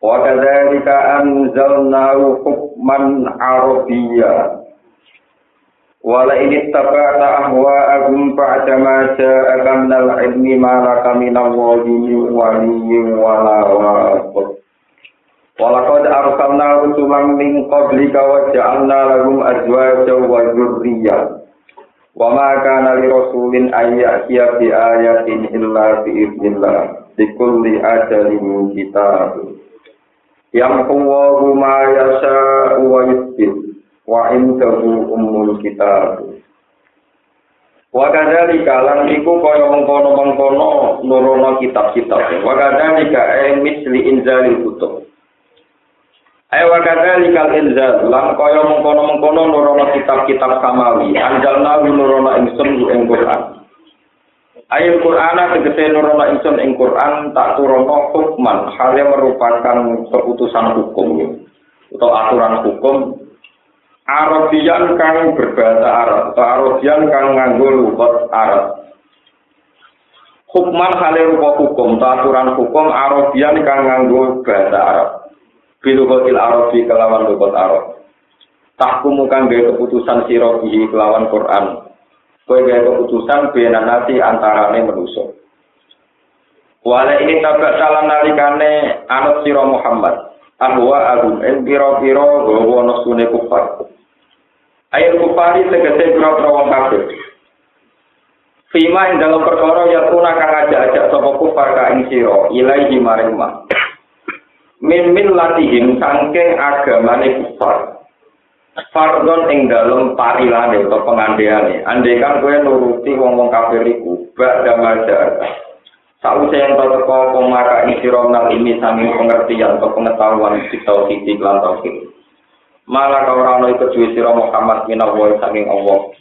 Wa kadzalika anzalnahu hukman arabiyya. Wa la in ittaba'ta ahwa'akum ba'da ma ja'aka min al-'ilmi ma laka min Allahi min waliyyin wa la wasif. Wa laqad arsalna rusulan min qablika wa ja'alna lahum azwajan wa dhurriyya. Wa ma kana li rasulin an ya'tiya bi ayatin illa bi idznillah. Likulli ajalin kitabun yang Allahu ma yasha'u wa yusbit wa indahu ummul kitab Wa kadzalika lan iku kaya mengkono-mengkono nurono kitab-kitab. Wa kadzalika ay misli inzalil kutub. Ay wa kadzalika inzal lan kaya mengkono-mengkono nurono kitab-kitab samawi. Anjalna nurono ingsun ing Quran. Ayat Quran tegese nurono ingsun ing Quran tak turono hukman hal yang merupakan keputusan hukum atau aturan hukum Arabian kang berbahasa Arab atau Arabian kang nganggo lugat Arab. Hukman hale rupa hukum atau aturan hukum Arabian kang nganggo bahasa Arab. Bilugatil Arabi kelawan lugat Arab. Tahkumu kang keputusan sirobihi kelawan Quran Kue gaya keputusan bena nasi antarane manusia. Wala ini tabak salam nalikane anut siro Muhammad. Ahwa agum en piro piro gowo nosune kufar. Ayat kufari tegese piro piro wong kafir. Fima ing dalam perkara ya tuna kang ajak-ajak sapa kufar ka ing sira ilahi maring ma. Min min latihim saking agamane kufar. fardon ing dalam parilane atau pengandiane andai kan kue nuruti wong wong kafir iku bak damar jarta Sa'u sayang tau teko komara isi romnal ini sami pengertian atau pengetahuan isi tau sisi klan tau sini. Malah kau rano itu juwi si romo kamat saking Allah.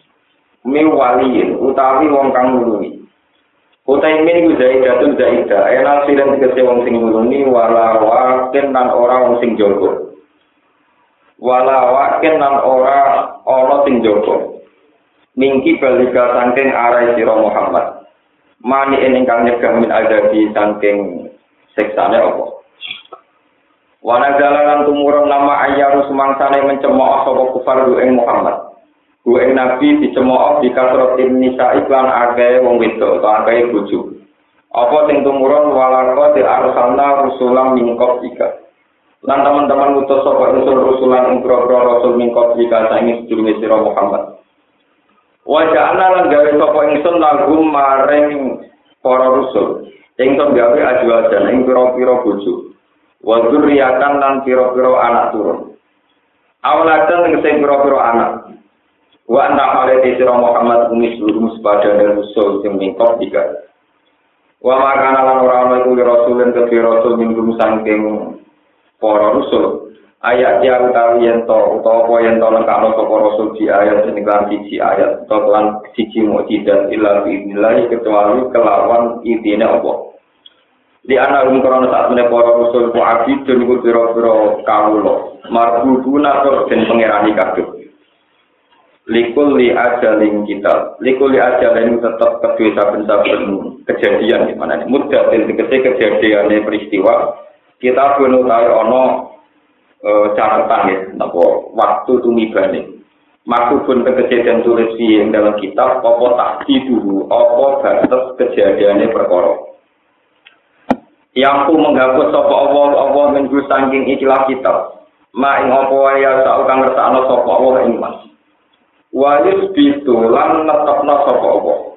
Mi waliin utawi wong kang nulungi. Utai min ku zaidatun zaidah. Enal sidang dikasih wong sing nulungi wala wakin dan ora wong sing jogor. Wala wakin nan ora ana sing joko mingki balika saking arah sira Muhammad. Mani ingkang nyegah min adabi saking siksane apa? Wana jalanan tumurun nama ayyaru semangsane mencemooh sapa kufar ing Muhammad. Ku ing nabi dicemooh di kasrotin nisa iklan akeh wong wedok utawa akeh bojo. Apa sing tumurun? Walako di arsalna rusulam mingkop ika lan teman-teman utus sapa insun rusulan grogro rasul mingkot jika saingi sedurunge sira Muhammad. Wa ja'alna lan gawe sapa ingsun lagu maring para rusul ingsun gawe ajwa ing pira-pira bojo. Wa dzurriyatan lan pira-pira anak turun. Awladan ing sing pira-pira anak. Wa anta halati sira Muhammad umis lurus pada rusul sing mingkot jika wa makana lan ora ana iku rasulun ke rasul minggu sangking para rusul. Ayat ya utawi yen to utawa apa yen to lengkapno sapa rasul di ayat sing kan siji ayat utawa lan siji mukjizat illa biillah kecuali kelawan intine apa di anak um korona saat menepo rasul ku abid dan ku biro-biro kawulo marbuduna tur den pangerani kabeh. Likul li ajalin kita likul li ajalin tetap kedua saben-saben kejadian di mana mudah dan kejadian peristiwa kita perlu tahu ono e, catatan ya, nopo waktu tumibane. Maku pun kejadian tulis yang dalam kitab, apa tak dulu, apa batas kejadiannya perkara. Yang ku menghapus apa Allah, Allah minggu sangking ikilah kitab. Ma ing apa ya tak kang ngersakno sapa Allah ing mas. Wa yusbitu lan netepno sapa Allah.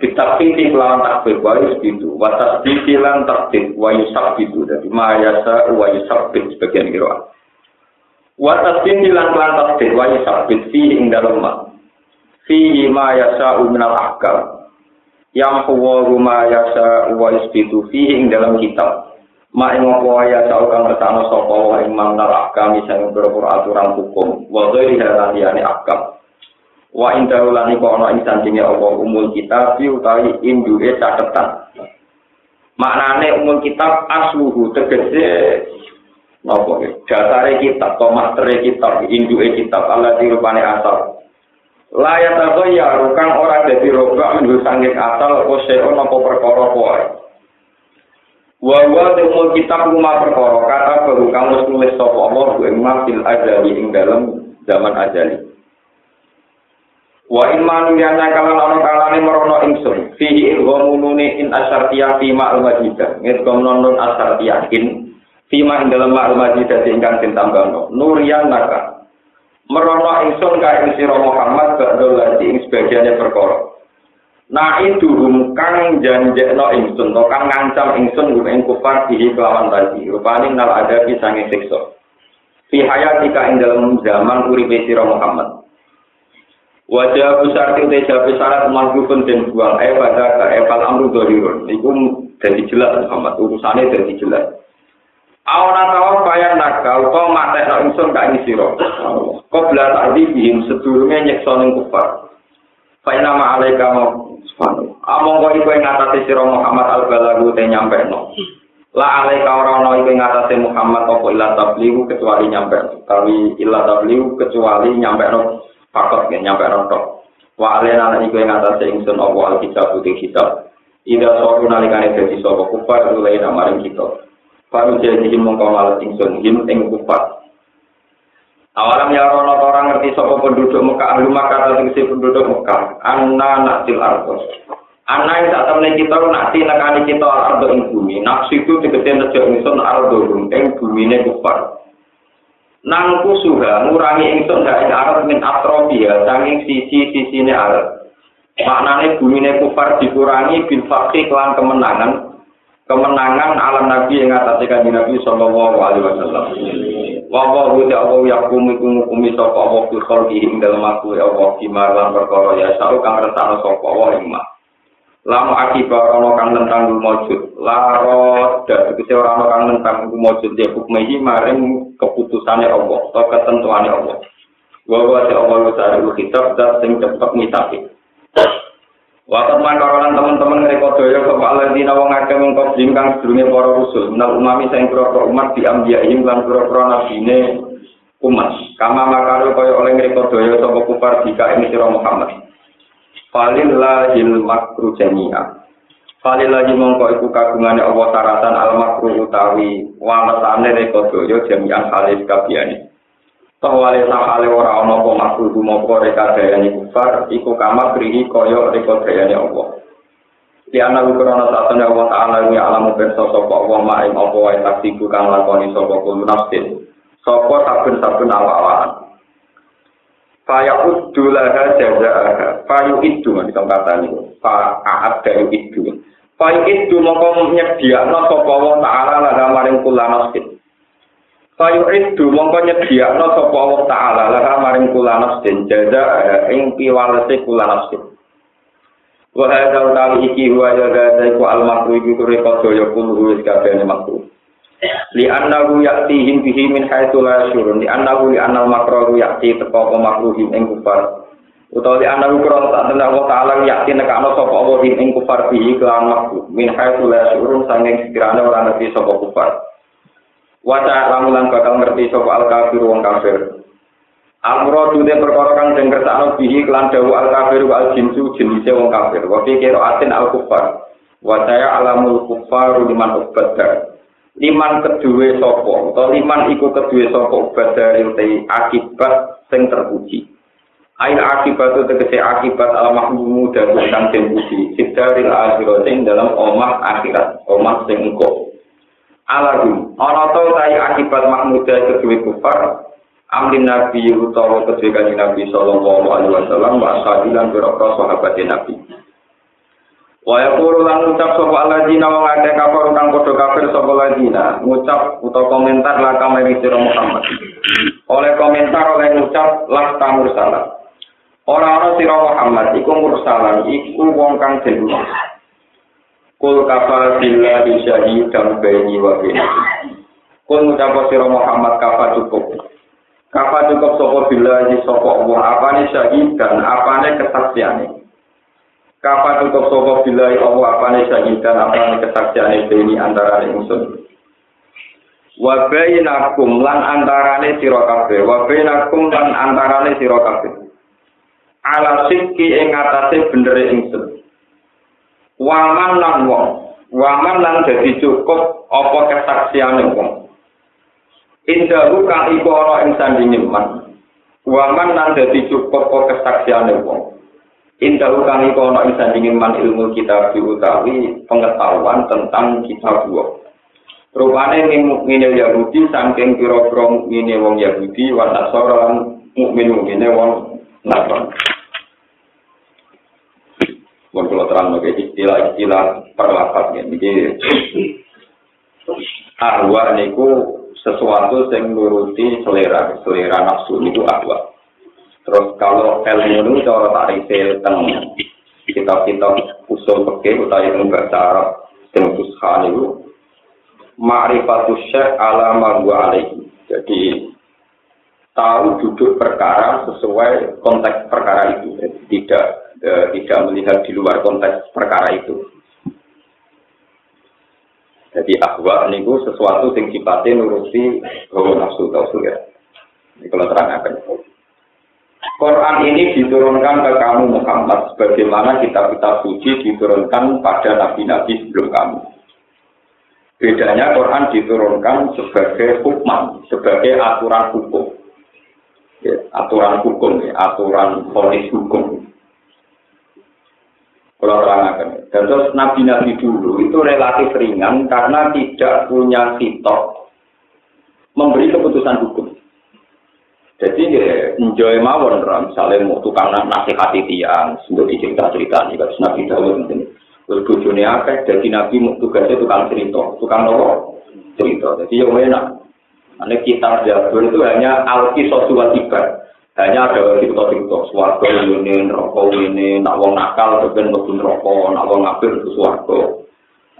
Bitakfiti lawan takbir wa yusbitu wa tasdiki lan takbir wa yusabbitu. Dari mayasa wa yusabbit sebagian kira. Wa tasdiki lan lan takbir wa yusabbit fi ing dalem ma. Fi ma yasa minal ahkam. Yang huwa ma yasa wa yusbitu fi ing dalam kitab. Ma ing apa ya kang ngertano sapa wa ing manal pira aturan hukum. Wa ghairi hadani akam. Wa inda ulani kok ana ing sandinge apa umul kitab utawi induke catetan. Maknane umul kitab asluhu tegese napa dasare kitab atau mastere kitab induke kitab Allah dirupane asal Layak tato ya rukang ora dadi roba minggu sangking asal apa seon apa perkara kuai. Wawa temul kitab rumah perkara kata baru kamu nulis sopo Allah gue mafil ajali ing dalam zaman ajali. Wa in manu yana kalan ana kalane merono ingsun fihi ilghamulune in asyartiya fi ma'al majidah ngedgom non asyartiya in fi ma dalam ma'al majidah ingkang ditambahno nuriyan naka merono ingsun ka ing sira Muhammad badhe lagi ing sebagiane perkara. Nah itu kang janjekno ingsun to kang ngancam ingsun gum ing kufar dihi kelawan tadi rupane nal ada pisange siksa. Fi hayatika ing dalam zaman uripe sira Muhammad. Wajah besar jawab syarat mahgufun den buang eh pada ka eh fal amru dohirun iku dadi jelas Muhammad urusane dadi jelas. Awana tawa bayan naga utawa matekno ingsun ka ing sira. Qabla ta'dibihim sedurunge nyeksa ning kufar. Fa inna ma alaika subhanahu. Among kok iku ing atase sira Muhammad al-balagu te nyampeno. La alaika ora ana iku ing atase Muhammad apa illa tabligu kecuali nyampe. Tapi illa tabligu kecuali nyampeno fakot ya nyampeno tok. Wa alena ana iku ing atase ingsun apa al-kitab putih kitab. Ida soru nalikane dadi sapa kufar ulai namaring kita. Baru jadi mongko malah ingsun him ing kufar. Awalam ya rono orang ngerti sapa penduduk Mekah ahli Mekah si penduduk Mekah. Anna naktil ardos. Anna yang tak temen kita nakti nekani kita ardo ing bumi. Nafsu itu tegese nejo ingsun ardo ing bumi ne kufar. Nangku suha ngurangi ingsun gak arep min atrofia sanging sisi-sisine arep. Maknane bumi ne kufar dikurangi bil fakhi kelan kemenangan kemenangan alam Nabi yang atas kanjeng Nabi Sallallahu Alaihi Wasallam. Wa wa ya Allah yakum iku ngukumi sapa Allah fi khalqihi ing dalem aku ya Allah bima lan perkara ya sa'u kang resakno sapa Allah ing mak. Lamu akibat ana kang tentang mujud. Laro dan tegese ora ana kang tentang mujud ya hukmehi maring keputusane Allah atau ketentuane Allah. Wa wa ya Allah ta'ala kitab dan sing cepet. Waktu makaronan teman-teman mereka doya ke Pak Ladina wong akeh mengkop jingkang sedurunge para rusul. Menal umami sayang pura umat di ambiyahim lan pura-pura nabine umat. Kama makaru kaya oleh mereka doya sapa kufar jika ini sira Muhammad. falillahil makru jami'a. Falillahi mongko iku kagungane apa sarasan al makru utawi walasane reko doyo jami'a halis kabiyane. Toh wale sahale ora ana apa makru gumoko reka dayane kufar iku kama krihi kaya reka dayane Allah. Di anak ukurana ana satunya Allah ta'ala ini alamu bersa sopa Allah ma'im apa wae taksi bukan lakoni sopa kumunafsin sopa sabun-sabun awal-awalan Faya uddu laha jaza'aha. Faya uddu, kita katanya. Faya adda uddu. Faya uddu maka menyediakna sopa Allah Ta'ala laha maring kula nasin. Faya iddu maka menyediakna sopa Allah Ta'ala laha maring kula nasin. Jaza'aha ing piwalasi kula nasin. Wa dalam kali iki wajah gadaiku almakru ibu kurekot doyokun huwis kabehane makru. Li annahu ya'tihim bihi min haitsu la yashurun. Li annahu li annal makru ya'ti teko apa makruhim ing kufar. Utawa li annahu kura tak tenan Allah taala ya'ti nekano sapa Allah ing kufar bihi kelan makru. Min haitsu la yashurun sanging sekiranya ora ngerti sapa kufar. Waca lamulan bakal ngerti sapa al kafir wong kafir. Amro dude perkara kang den kersakno bihi kelan dawu al kafir wal jinsu jenise wong kafir. Wa fi atin al kufar. Waca alamul kufar liman ubadar. Liman kedue sapa utawa liman iku kedue sapa ubadar te akibat sing terpuji. Ail akibat itu tegese akibat al mahmumu dan kang den puji. Sidaril akhirat dalam omah akhirat, omah sing engko. alahum ana tai akibat mahmuda kedue kufar amrin nabi utawa kedue kanjeng nabi sallallahu alaihi wasallam wa sahabilan berapa sahabat nabi wa yaqulu lan ucap sapa alladzina wa ngake kafir kang padha kafir sapa alladzina ngucap utawa komentar la kamari sira Muhammad oleh komentar oleh ngucap la tamur salah ora ana sira Muhammad iku mursalan iku wong kang den Kul kafa billahi syahidan baini wa bainakum. Kul ngucap sira Muhammad kafa cukup. Kafa cukup sapa billahi sapa Allah apane syahidan apane kesaksiane. Kafa cukup sapa billahi Allah apane syahidan apane kesaksiane baini antara ingsun. Wa bainakum lan antarane sira kabeh, wa bainakum lan antarane sira kabeh. Ala sikki ing atase bener ingsun. waman lan wong waman lan dadi cukup apa kesaksiane wong indahu kang iku ana ing sandinge man waman lan dadi cukup apa kesaksiane wong indahu kang iku ana ing man ilmu kita diutawi pengetahuan tentang kitab wong Rupane mukmine Yahudi saking pira-pira mukmine wong Yahudi wa Nasara lan mukmin-mukmine wong Nasrani. Mun kula terang nggih istilah-istilah perlapat nggih. Arwah niku sesuatu yang nuruti selera, selera nafsu itu arwah. Terus kalau ilmu itu cara tarik teng kitab-kitab usul fikih utawa ilmu bahasa Arab sing niku ma'rifatus syekh ala ma alaihi. Jadi tahu duduk perkara sesuai konteks perkara itu. Tidak e, tidak melihat di luar konteks perkara itu. Jadi ahwa niku sesuatu yang sifatnya nuruti hawa nafsu atau ya. Ini kalau terangkan. Quran ini diturunkan ke kamu Muhammad sebagaimana kitab-kitab suci diturunkan pada nabi-nabi sebelum kamu. Bedanya Quran diturunkan sebagai hukum, sebagai aturan hukum. Ya, aturan hukum, ya, aturan polis hukum. Kalau. Dan terus nabi-nabi dulu itu relatif ringan karena tidak punya sitok memberi keputusan hukum. Jadi enjoy mawon, misalnya mau tukang nasihati tiang, untuk cerita cerita nih, kalau nabi Dawud mungkin. Terus bujuni akeh, jadi nabi mau tugasnya tukang cerita, tukang nopo cerita. Jadi yang enak. Karena kitab Jabur itu hanya alkisah suatu hanya ada cerita-cerita swarga ini neraka ini nak wong nakal ben mlebu neraka nak wong swarga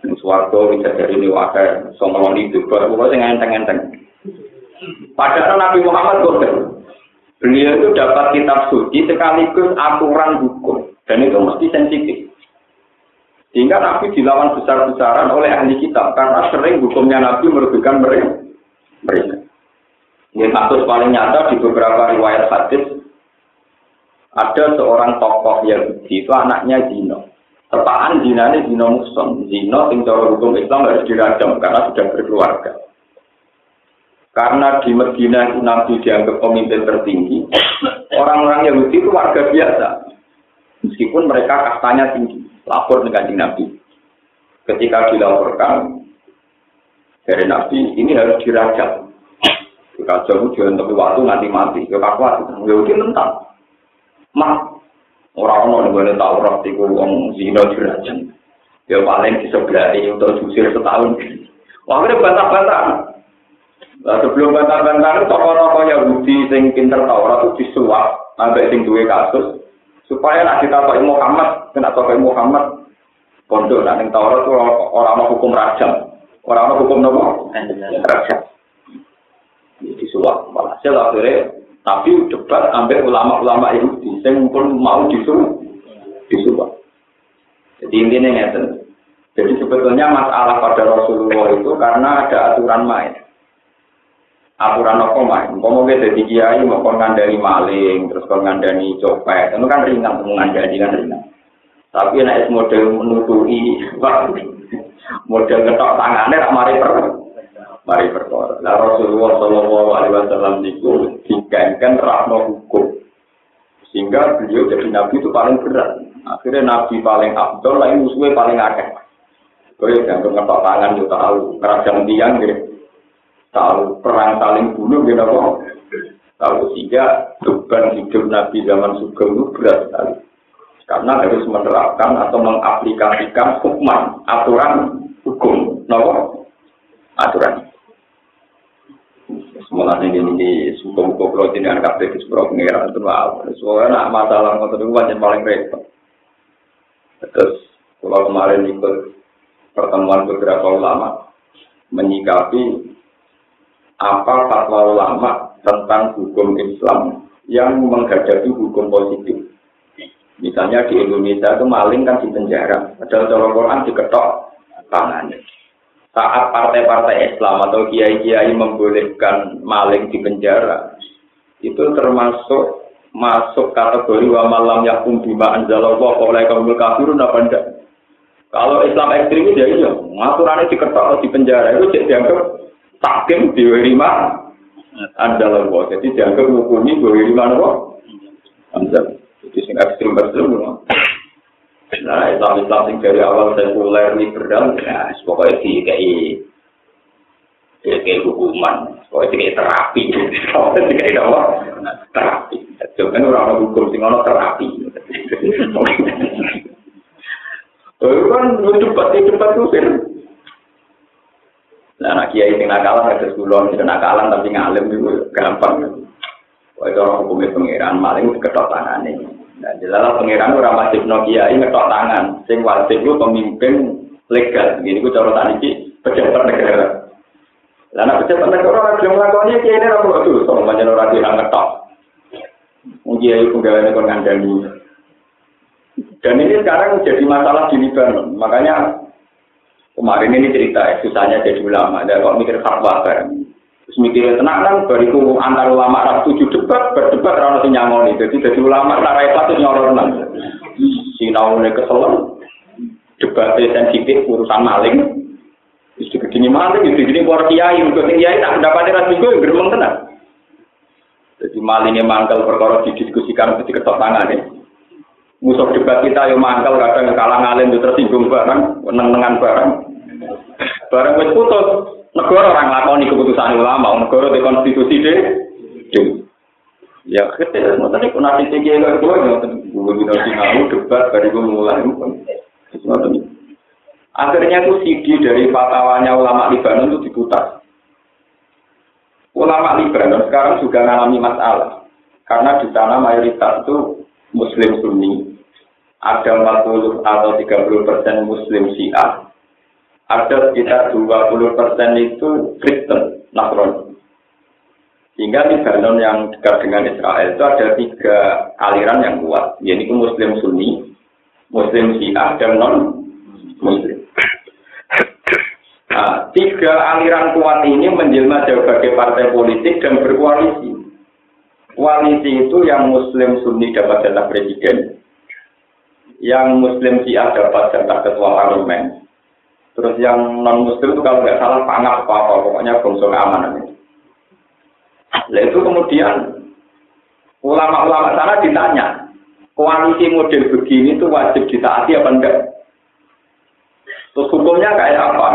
ning swarga bisa dari ini wae sombong itu pokoke sing enteng-enteng padahal Nabi Muhammad kok beliau itu dapat kitab suci sekaligus aturan hukum dan itu mesti sensitif sehingga Nabi dilawan besar-besaran oleh ahli kitab karena sering hukumnya Nabi merugikan mereka mereka ini kasus paling nyata di beberapa riwayat hadis ada seorang tokoh yang itu anaknya Zino. Tepaan Zina ini Zino Muson. Zino yang hukum Islam harus dirajam karena sudah berkeluarga. Karena di Medina Nabi dianggap pemimpin tertinggi, orang-orang Yahudi itu warga biasa. Meskipun mereka kastanya tinggi, lapor dengan Nabi. Ketika dilaporkan dari Nabi, ini harus dirajam. Kacau jangan tapi waktu nanti mati. Ya kakuat. Ya udah mentang. Mah. Orang-orang yang tahu roh itu wong zina jurajan. Ya paling di sebelah ini untuk jusir setahun. Wah, ini bantah-bantah. Nah, sebelum bantah-bantah, tokoh-tokoh Yahudi yang pinter Taurat itu disuap sampai sing duwe kasus supaya nak kita tahu Muhammad, kena tahu Muhammad, pondok nak ning Taurat itu orang mau hukum rajam, orang mau hukum nopo rajam disuap. Walhasil akhirnya tapi debat ambil ulama-ulama Yahudi yang pun mau disuruh disuap. Jadi intinya ngeten. Jadi sebetulnya masalah pada Rasulullah itu karena ada aturan main. Aturan apa main? Mau jadi kiai mau ngandani maling, terus kon ngandani copet, itu kan ringan, mau ngandani kan ringan. Tapi naik model menutupi, model ketok tangannya ramai per mari perkara. Nah Rasulullah Shallallahu Alaihi Wasallam itu dikaitkan rahmat hukum, sehingga beliau jadi nabi itu paling berat. Akhirnya nabi paling abdul, lain musuhnya paling akeh. Kau yang ngetok tangan juga tahu, kerajaan tiang gitu. Tahu perang saling bunuh gitu kok. Tahu sehingga beban hidup nabi zaman suka itu berat sekali. Karena harus menerapkan atau mengaplikasikan hukuman, aturan hukum, nopo aturan. Mulane ini ini suka muka kalau tidak ada kafe di sebuah pengiran itu mau. Soalnya masalah ngotot itu paling repot. Terus kalau kemarin ikut pertemuan beberapa ulama menyikapi apa fatwa ulama tentang hukum Islam yang menghadapi hukum positif. Misalnya di Indonesia itu maling kan di penjara, padahal dalam Quran diketok tangannya. Saat partai-partai Islam atau kiai-kiai membolehkan maling di penjara, itu termasuk masuk kategori wa malam yakum bima anzalallah oleh kaum kafirun apa enggak? Kalau Islam ekstremis ya iya, ngaturannya diketok di penjara itu jadi dianggap takim diwerima adalah Allah. Jadi dianggap hukumi diwerima apa? Anjal. Jadi sing ekstrim ekstrim Nah, Islam Islam sing dari awal sekuler liberal, ya pokoknya di kayak kayak hukuman, pokoknya kayak terapi, pokoknya kayak apa? Terapi. Jangan orang hukum sing ono terapi. Kan cepat cepat tuh Nah, anak kiai sing nakalan ada sing nakalan tapi ngalim itu gampang. Wah itu orang hukumnya pangeran maling diketok tangan ini. Nah, jelas pangeran orang wajib no kiai ngetok tangan. Sing wajib lu pemimpin legal. Gini gue cara tadi pejabat negara. Anak pejabat negara orang yang melakukannya kiai ini orang itu, soal macam orang yang ngetok. Mungkin kiai pegawai kon ngandani. Dan ini sekarang jadi masalah di Libanon. Makanya Kemarin ini cerita ya, susahnya jadi ulama. Ada kok mikir fatwa bareng. Terus mikir tenang kan, bariku antar ulama ras tujuh debat, berdebat rana si nyangoni. Jadi jadi ulama repot itu nyoror nang. Sinau ini kesel, debat sensitif urusan maling. Terus begini maling, jadi gini para kiai, untuk kiai tak mendapatkan ras minggu, geremeng tenang. Jadi malingnya mangkal perkara didiskusikan ketika ketok tangan ya. Musuh debat kita yang mangkal kadang kalah ngalim tersinggung barang, meneng-nengan barang. Barang wis putus, negara orang lakoni keputusan ulama, negara di konstitusi deh. Ya, kita ngoten iku nanti tinggi lho kuwi ngoten. Kuwi dino sinau debat dari mulai ngoten. Akhirnya itu CD dari fatwanya ulama Libanon itu diputar. Ulama Libanon sekarang juga mengalami masalah. Karena di sana mayoritas itu Muslim Sunni. Ada 40 atau 30 persen Muslim Syiah ada sekitar 20 persen itu Kristen, Nasrani. Sehingga Lebanon yang dekat dengan Israel itu ada tiga aliran yang kuat, yaitu Muslim Sunni, Muslim Syiah, dan non-Muslim. Nah, tiga aliran kuat ini menjelma sebagai partai politik dan berkoalisi. Koalisi itu yang Muslim Sunni dapat jatah presiden, yang Muslim Syiah dapat jatah ketua parlemen, Terus yang non muslim itu kalau nggak salah panah apa apa pokoknya bangsa itu. Nah itu kemudian ulama-ulama sana ditanya, koalisi model begini itu wajib ditaati apa enggak? Terus hukumnya kayak apa?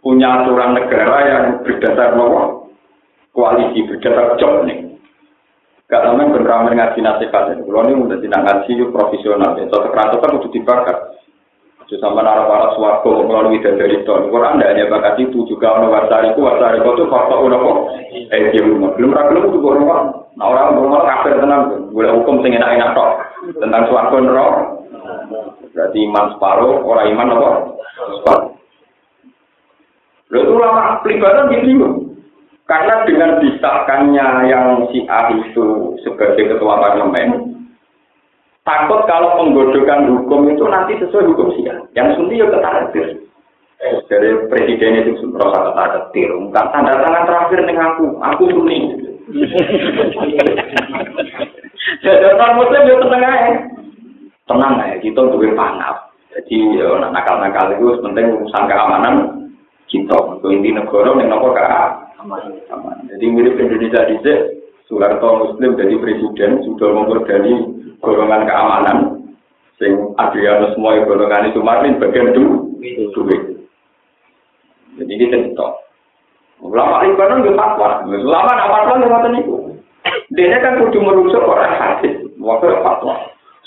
Punya aturan negara yang berdasar nomor koalisi berdasar job nih. Gak lama beneran ngaji nasihat. Kalau ini udah tidak ngaji profesional. Ya, so, kekerasan kan udah dibakar. Itu sama arah-arah suwargo melalui dari itu. Quran tidak hanya bakat itu juga ono wasariku wasariku itu fakta udah kok. Eh dia belum belum ragu itu orang Nah orang rumah kafir tenang. Boleh hukum sing enak-enak tok tentang suwargo nerok. Berarti iman separuh, orang iman apa? Separuh. Lalu lama pelibatan gitu. Karena dengan disahkannya yang si A itu sebagai ketua parlemen, Takut kalau penggodokan hukum itu nanti sesuai hukum sih Yang sunni ya ketar Dari presiden itu merasa ketar ketir. Bukan tanda tangan terakhir nih aku. Aku sunni. Jadi orang muslim ya tenang aja. Tenang aja. Kita untuk panap. Jadi ya nakal-nakal itu penting urusan keamanan kita. Untuk inti negara yang nopo keamanan. Jadi mirip Indonesia di Soeharto Muslim jadi presiden sudah memperdani golongan keamanan. Sing Adrianus semua golongan itu Martin bagian du duit. Jadi ini cerita ulama Libanon itu fatwa ulama nak fatwa yang ngotot itu dia kan kudu merusak orang hadis. Waktu fatwa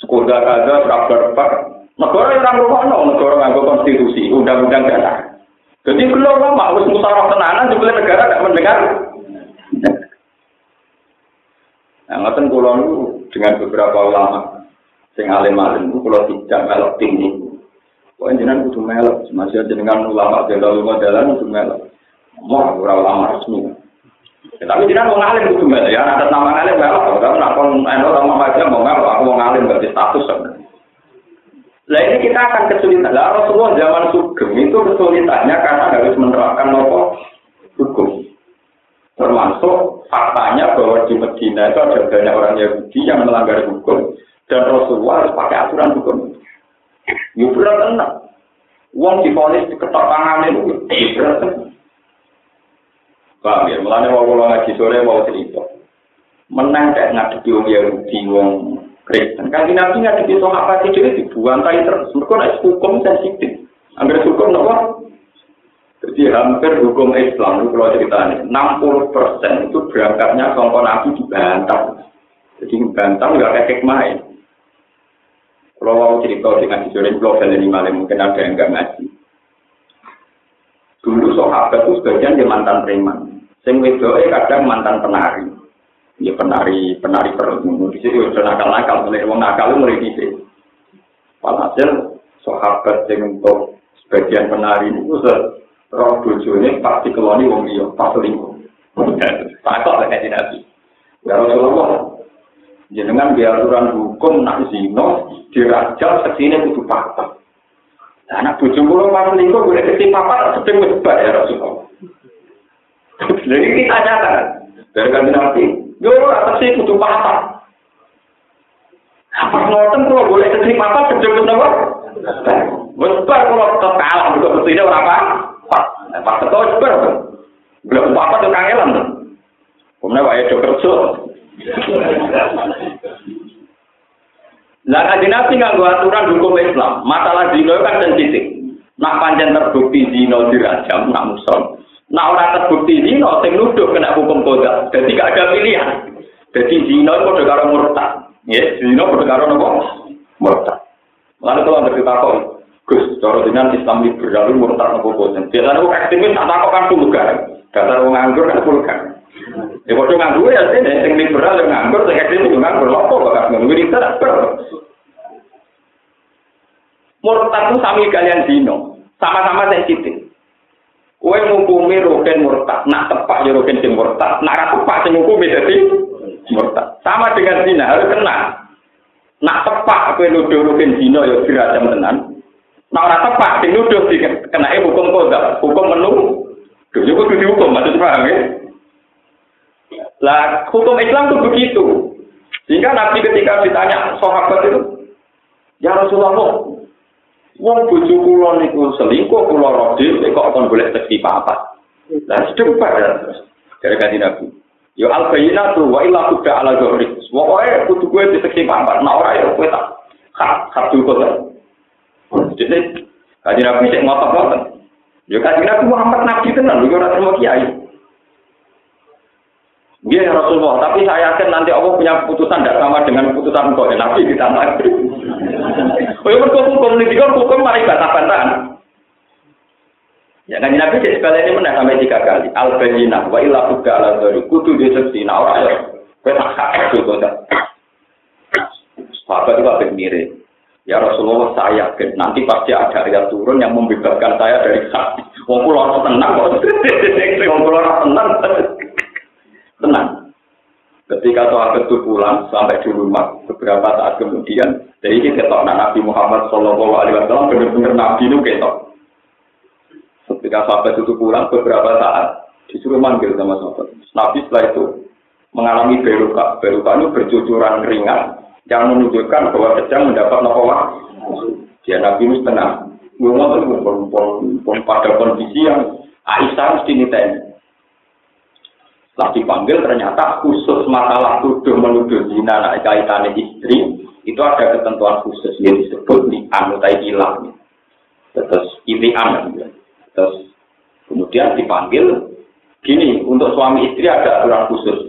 sekolah kaza kabar pak negara yang rumah negara nganggo konstitusi undang-undang dasar jadi kalau lama harus musyawarah tenanan juga negara tidak mendengar Nah, ngoten kula dengan beberapa ulama sing alim-alim itu kalau tidak melok tinggi. Pokoknya jenengan kudu melok, masih jenengan ulama bela ulama jalan kudu melok. Mau ora ulama resmi. Ya, tapi jenengan mau ngalim kudu melok ya, ada nama ngalim melok, kalau nak kon eno sama aja mau melok, aku mau ngalim berarti status sebenarnya. Lah ini kita akan kesulitan. Lah Rasulullah zaman sugeng itu kesulitannya karena harus menerapkan nopo hukum. Termasuk faktanya bahwa di Medina itu ada banyak orang Yahudi yang melanggar hukum dan Rasulullah harus pakai aturan hukum. Ya berat enak. Uang diponis diketok tangan itu ya berat. Paham ya? Mau pulang ngaji sore mau cerita. Menang kayak ngadepi wong Yahudi, wong Kristen. Kan nabi ngadepi soal apa sih jadi dibuang tadi terus. Mereka nak hukum sensitif. Angger hukum nopo? Jadi hampir hukum Islam itu kalau ceritanya 60 persen itu berangkatnya kongkong nabi dibantah. Jadi bantah nggak kayak ya. Kalau mau cerita dengan sore, kalau kalian malam mungkin ada yang nggak ngaji. Dulu sahabat itu sebagian dia mantan preman. Sing wedoe kadang mantan penari. Ya penari penari perut. Di situ udah nakal nakal, mulai wong nakal mulai di sini. Walhasil sahabat yang untuk sebagian penari itu roh bojone pasti keloni wong liya pas selingkuh. Takut lah kayak nabi. Ya Rasulullah, jenengan biar aturan hukum nak zino dirajal ke sini kudu patah. Nah, anak bojo kula pas selingkuh boleh papa sedeng wis ya Rasulullah. Jadi kita nyatakan dari kanjeng Nabi, yo atas sih kudu patah. Apa ngoten kula boleh papa sedeng wis napa? Wis bar kula tetep kalah kok mestine ora apa. Pas tetep wis bar. Belum apa tuh kangelan. Kemudian wae do kerja. Lah kanjeng Nabi nganggo aturan hukum Islam. Masalah zina kan sensitif. Nak panjang terbukti zina dirajam, nak muson. Nak ora terbukti zina, sing nuduh kena hukum kodam. Jadi gak ada pilihan. Jadi zina itu karo murtad. Ya, zina padha karo napa? Murtad. Lalu kalau ada kita kok, Gus, cara dengan Islam liberal murtad nopo boten. Biasanya kok ekstremis tak takut kan vulgar. Dasar wong nganggur kan vulgar. Ya padha nganggur ya sing sing liberal yang nganggur, sing ekstremis nganggur. Lopo kok nganggur iki tak Murtad itu sami kalian zino, sama-sama sensitif. Kue ngukumi rogen murtad, nak tepak ya rogen sing murtad, nak tepak sing ngukumi jadi murtad. Sama dengan zina harus kena. Nak tepak kue nuduh rogen zino ya dirajam tenan. Nak ora tepak sing nuduh kena hukum kodam, hukum menu. Duh, itu kudu dihukum, maksud paham ya? Lah, hukum Islam itu begitu. Sehingga Nabi ketika ditanya sahabat itu, Ya Rasulullah, Wong bojo kula niku selingkuh kula rodil kok kon boleh seksi papat. Lah sedep ya. Dari kanji Nabi. Yo al tuh wa illa kuda ala zohri. Pokoke kudu kowe diseksi papat. Nah ora ya kowe tak hak kok. Jadi kanji Nabi sik ngotot-ngotot. Yo kanji Nabi Muhammad Nabi tenan lho ora terima kiai. Iya ya Rasulullah, tapi saya yakin nanti Allah punya keputusan tidak sama dengan keputusan. Ya, Nabi ditambah. Oh, ya hukum ini kan hukum mari bantah-bantahan. Ya kan Nabi cek sekali ini menang sampai tiga kali. Al wa illa buka ala dari kudu di seksi nah orang ya. Kau tak sakit tuh kau Sahabat itu agak. Ya Rasulullah saya yakin nanti pasti ada ayat turun yang membebaskan saya dari sakit. Wong kula tenang kok. Wong kula tenang. Tenang. Ketika sahabat itu pulang sampai di rumah beberapa saat kemudian jadi ini ketok nah, Nabi Muhammad Shallallahu Alaihi Wasallam benar-benar Nabi itu ketok. Ketika sahabat itu pulang beberapa saat disuruh manggil sama sahabat. Nabi setelah itu mengalami beruka. Beruka itu bercucuran ringan yang menunjukkan bahwa sedang mendapat nafawa. Dia Nabi itu tenang. Ngomong itu pada kondisi yang Aisyah mesti niteni. Setelah dipanggil ternyata khusus masalah tuduh menuduh zina anak kaitannya istri itu ada ketentuan khusus yang disebut di anutai hilang. Terus ilian. Terus kemudian dipanggil gini untuk suami istri ada aturan khusus.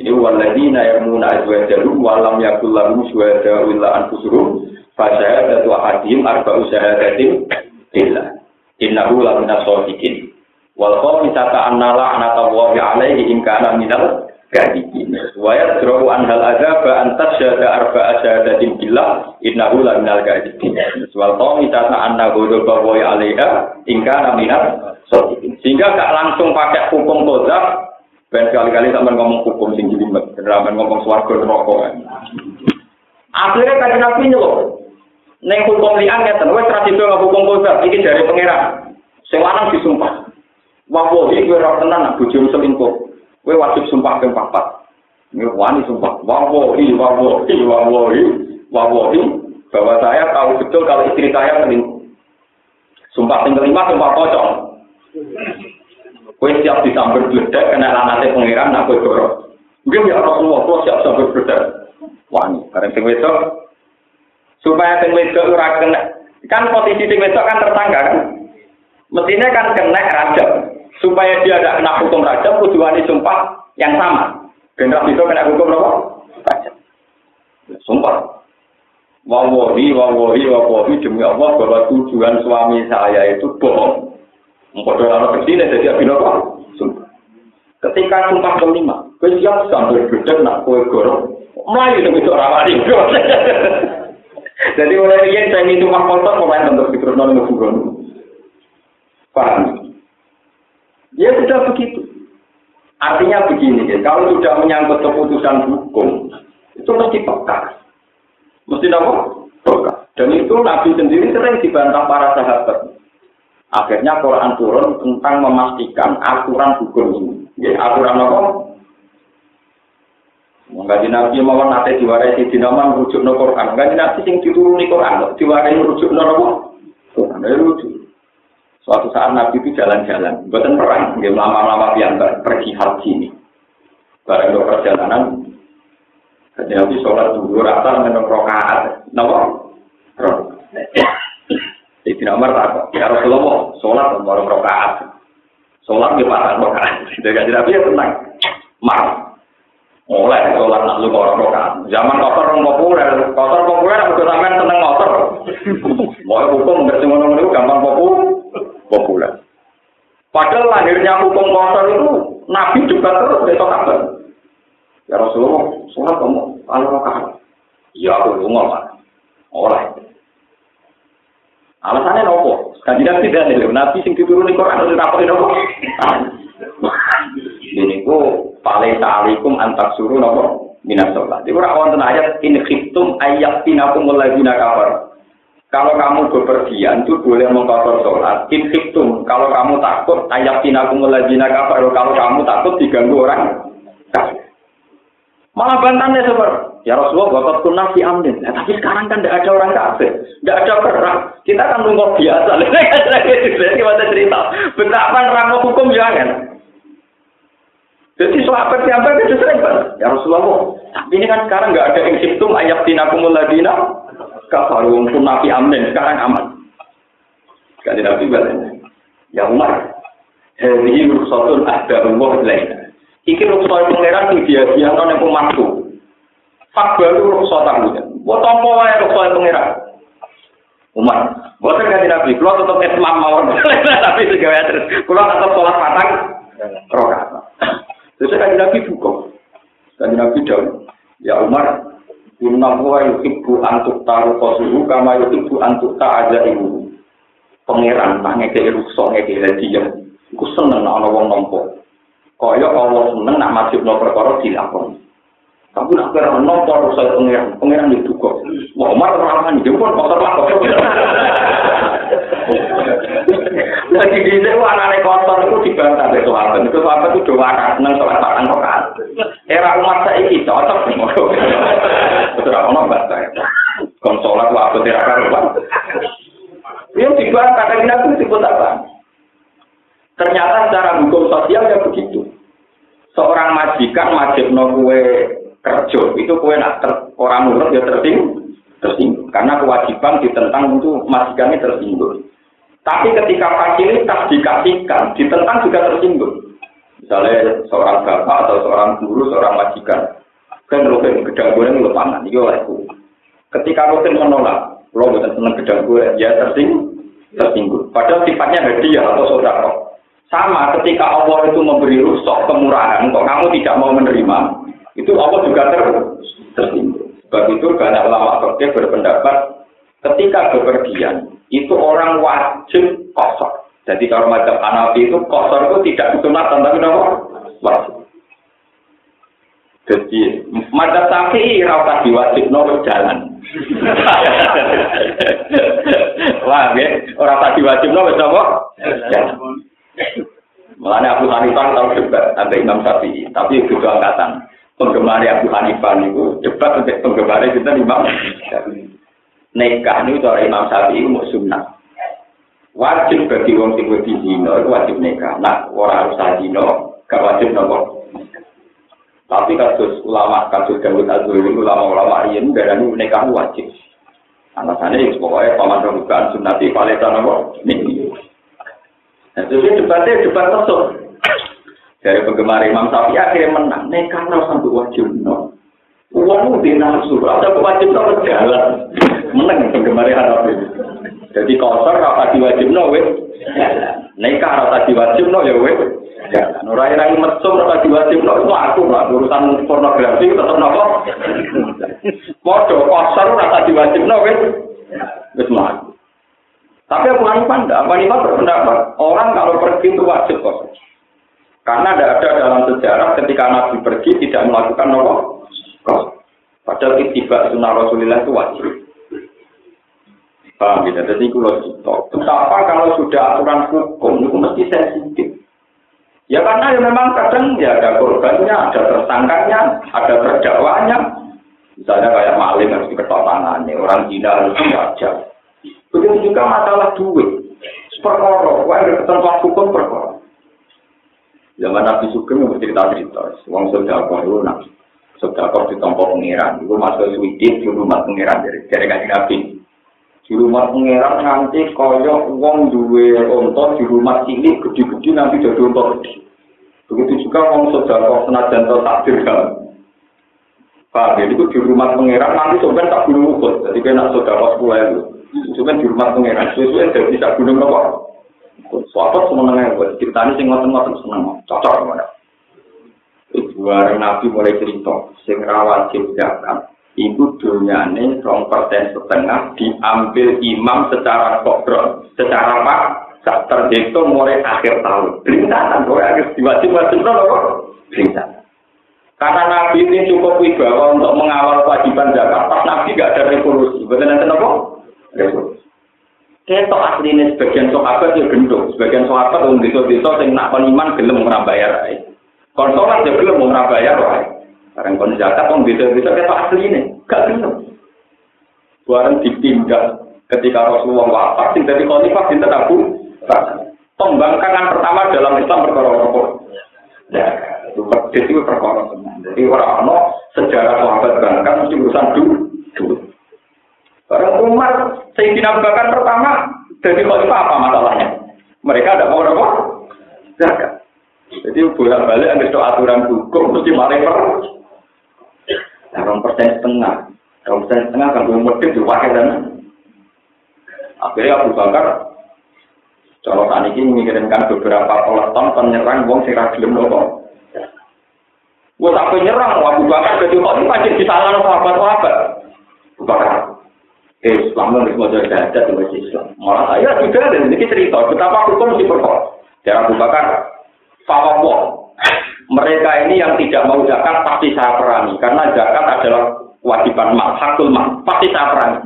Ini waladina yarmuna azwajahu walam yakul lahum syuhada illa anfusuhum fa syahadatu ahadihim arba'u syahadatin billah. Innahu la minas shadiqin. Wal qawmisata annala anatallahi alaihi in minal kadibin. Wa yadra'u an hal adzaba an tasyhada arba'a syahadatin billah innahu la minal kadibin. Wal qawmi tata anna ghadaba wa 'alaiha in kana minal shadiqin. Sehingga gak langsung pakai hukum qadzab Ben kali-kali sampai ngomong hukum tinggi jelimet, sampai ngomong swarga neraka. Akhirnya kaji nabi nyelok, neng hukum lian ya wes tradisi nggak hukum qadzab iki dari pangeran. Sing disumpah. Wallahi kowe ora tenan bojomu selingkuh. Kowe wajib sumpah ping papat. Wani sumpah. Wallahi, wallahi, wallahi, wallahi bahwa saya tahu betul kalau istri saya selingkuh. Sumpah yang kelima, sumpah pocong. Kowe siap disambar bledek kena lanate pangeran nak kowe dorong. Mungkin ya Rasulullah, kowe siap sambar bledek. Wani, bareng sing wedok supaya sing wedok ora kena kan posisi sing wedok kan tersangka kan. Mestinya kan kena rajam supaya dia tidak kena hukum rajam, tujuannya sumpah yang sama. Generasi itu kena hukum apa? Rajam. Sumpah. Wawahi, wawahi, wawahi, demi Allah bahwa tujuan suami saya itu bohong. Mengkodoh anak ke sini, jadi abin apa? Sumpah. Ketika sumpah kelima, gue siap sambil gede nak kue gorong. Melayu itu bisa rawani. Jadi mulai ini saya minum sumpah kotor, pemain bentuk di terus nol Paham? Ya sudah begitu. Artinya begini, ya, kalau sudah menyangkut keputusan hukum, itu mesti peka. Mesti apa? Peka. Dan itu Nabi sendiri sering dibantah para sahabat. Akhirnya Quran turun tentang memastikan aturan hukum ini. Ya, aturan apa? Mengkaji Nabi mau nanti diwarai di dinaman rujuk no Quran. Mengkaji Nabi sing dituruni Quran, diwarai rujuk no? Quran, ya rujuk. Suatu saat Nabi itu jalan-jalan, bukan perang, dia lama-lama piantar pergi haji ini. Barang do perjalanan, jadi Nabi sholat dulu rata dengan rokaat, nama? Jadi nomor tak, ya Rasulullah, sholat nomor rokaat, sholat di pasar rokaat. Jadi Nabi ya tenang, marah. Mulai sholat nak lu orang rokaat. Zaman kotor populer, kotor populer, aku sampean seneng kotor. Mau hukum nggak cuma ngomong gampang populer populer. Padahal lahirnya hukum kotor itu Nabi juga terus besok kabar. Ya Rasulullah, sholat kamu kalau mau Ya aku lu ngomong. Oleh. Alasannya nopo. Nabi tidak nih. Nabi sing diturun di Quran itu apa nopo? Ini ku paling talikum antak suruh nopo minas sholat. Itu rawan ayat ini khiftum ayat tinakum mulai bina kabar. Kalau kamu bepergian itu boleh mengkotor sholat. Infiktum. Kalau kamu takut, ayat tinakum lajina kafir. Kalau kamu takut diganggu orang Malah bantannya seperti, ya Rasulullah, bapak pun nabi amin. Nah, tapi sekarang kan tidak ada orang kafir, tidak ada perang. Kita kan nunggu biasa. Jadi masa cerita, betapa nerang hukum jangan. Jadi sahabat yang itu sering ya Rasulullah. Tapi ini kan sekarang nggak ada insiptum ayat tinakumul ladina kafaru pun nabi amin sekarang aman. Sekali nabi balik. Ya Umar, ini ruksatun ada Allah lain. Iki ruksat pangeran itu dia dia non yang pemantu. Fak baru ruksat aku. Buat apa wae ruksat pangeran? Umar, buatan ganti nabi, kalau tetap esmam mawar, tapi segala terus, kalau tetap sholat matang, rokaat. Terus kan nabi buka, kan nabi jauh, ya Umar, Inna huwa yuhibbu antuk taru kosuhu kama yuhibbu antuk ta'aja ibu. Pangeran tak ngekei rukso ngekei hadiah. Iku seneng nak wong nompo. Kaya Allah seneng nak masjid no perkara dilakon. Tapi nak kira nompo rukso pangeran. Pangeran itu kok. Wah, Umar ramah dia pun kotor lah. Lagi di sini anak kotor itu dibantah dari sahabat. Itu sahabat itu doa seneng sholat patang rokaat. Era umat saya ini cocok. Betul apa nambah saya? Konsolat waktu tidak karuan. Yang dibahas kata itu disebut apa? Ternyata secara hukum sosial ya begitu. Seorang majikan wajib kue kerja itu kue nak ter, orang nurut ya tersinggung, tersinggung. Karena kewajiban ditentang itu majikannya tersinggung. Tapi ketika fasilitas dikasihkan, ditentang juga tersinggung. Misalnya seorang bapak atau seorang guru, seorang majikan, kan rutin gedang goreng lu pangan, itu olehku. Ketika rutin menolak, lo bukan seneng gedang goreng, ya tersinggung, tersinggung. Padahal sifatnya hadiah atau saudara. Sama ketika Allah itu memberi rusak kemurahan, kok kamu tidak mau menerima, itu Allah juga ter tersinggung. Sebab itu banyak ulama berpendapat ketika bepergian itu orang wajib kosor. Jadi kalau macam Hanafi itu kosor itu tidak disunatkan tapi apa? Wajib. Jadi macam sapi rasa diwajib nomor jalan. Wah, ya, orang tadi wajib nomor apa? Jalan. Mulanya Abu Hanifah tahu debat sampai Imam Syafi'i, tapi itu angkatan. Penggemar Abu Hanifah itu debat untuk penggemar kita Imam Syafi'i. Nikah itu dari Imam Syafi'i mau sunnah. Wajib bagi wong sing wedi zina itu wajib nikah. Nah, orang harus zina gak wajib nopo. Tapi kasus ulama kasus Dawud Azuri ulama-ulama riyen darani nikah wajib. Alasannya pokoknya paman bukan sunnati paleta nopo. Nih. Nah, jadi debatnya debat mesum. Dari penggemar Imam Syafi'i akhirnya menang. Nek karena sampai wajib no. Uang di nafsu, ada wajib no jalan. Menang penggemar Hanafi. Jadi kotor rasa diwajib no, wes. Nekah rasa diwajib no ya wes. Jalan. Orang yang mesum rasa diwajib no itu aku lah. Urusan pornografi tetap nopo. Modo kotor rasa diwajib no wes. Mah. Tapi Abu Hanifah tidak. Abu Hanifah berpendapat orang kalau pergi itu wajib kok. Karena tidak ada dalam sejarah ketika Nabi pergi tidak melakukan nopo kos. Padahal tiba sunnah Rasulullah itu wajib. Paham ya? Jadi itu. Betapa kalau sudah aturan hukum itu mesti sensitif. Ya karena ya memang kadang ya ada korbannya, ada tersangkanya, ada terdakwanya. Misalnya kayak maling harus diketok tangannya, orang Cina harus diajar. Begitu juga masalah duit. Perkara, wah ada ketentuan hukum perkara. Zaman Nabi Sugeng itu cerita-cerita. Wong sudah kau itu nak sudah kau ditompo pengiran. Itu masuk suwidit di rumah pengiran dari dari kaji Nabi. Di rumah pengiran nanti koyok wong duwe onto di rumah cilik gede-gede nanti jadi onto gede. Begitu juga sudah kau senajan atau takdir kan. Pak, jadi itu di rumah pengiran nanti sebenarnya tak gunung ukut. Jadi kena sudah kau sepuluh itu. Cuma di rumah pengiran, sesuai dari bisa gunung apa? Suatu semenengah buat ceritanya sing ngotot-ngotot seneng, cocok mana? Ibu Nabi mulai cerita, sing rawat zakat, itu dunyane rong persen setengah diambil imam secara kodron, secara pak, saat terhitung mulai akhir tahun. Berintasan, mulai akhir diwajib-wajib apa? Berintasan. Karena Nabi ini cukup wibawa untuk mengawal kewajiban zakat, pas Nabi gak ada revolusi. Betul nanti apa? Ketok aslinya sebagian sahabat ya gendong, sebagian sahabat yang desa-desa yang nak peniman gelem bayar ae. Kon salat ya gelem ora bayar ae. Barang kon zakat wong desa-desa ketok asline, gak gelem. Barang ditindak ketika Rasulullah wafat, sing dadi khalifah dinten Abu Pembangkangan pertama dalam Islam perkara apa? Ya, itu itu perkara Jadi orang-orang sejarah sahabat bangkan mesti urusan dulu. Barang Umar, Sayyidina Abu pertama, jadi khalifah apa masalahnya? Mereka ada mau apa? Zakat. Jadi bolak balik ada aturan hukum mesti mari per. Nah, persen setengah, rong persen setengah kan belum medit diwakil dan akhirnya Abu Bakar kalau saat ini mengirimkan beberapa peleton penyerang wong sing ragilem nopo. Gue sampai nyerang Abu Bakar jadi kok pasti disalahkan sahabat-sahabat. Abu Bakar Islam harus mau jadi ada di Islam. Malah saya juga dan ini cerita betapa hukum perkara. Cara Abu Bakar, Fawawo, mereka ini yang tidak mau zakat pasti saya perangi karena zakat adalah kewajiban mal, hakul pasti saya perangi.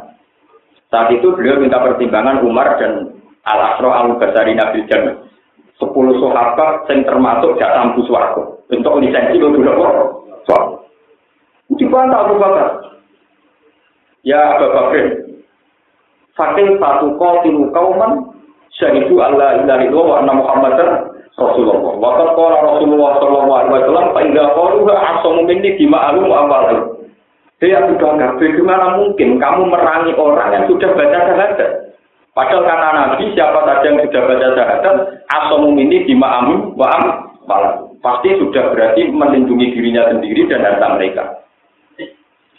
Saat itu beliau minta pertimbangan Umar dan Al Asro Al Basari Nabi Jannah. Sepuluh sahabat yang termasuk jatah suaraku untuk lisensi itu dulu kok. Itu bantah Abu Bakar. Ya Abu Bakar, Fakih satu tilu kauman syahidu Allah ilaha illallah wa anna Muhammadar Rasulullah. Wa qad qala Rasulullah sallallahu alaihi wasallam idza qalu asamu minni dima'alum amal. Dia sudah enggak bagaimana mungkin kamu merangi orang yang sudah baca syahadat. Padahal kata Nabi, siapa saja yang sudah baca syahadat, asamu minni dima'alum wa amal. Pasti sudah berarti melindungi dirinya sendiri dan harta mereka.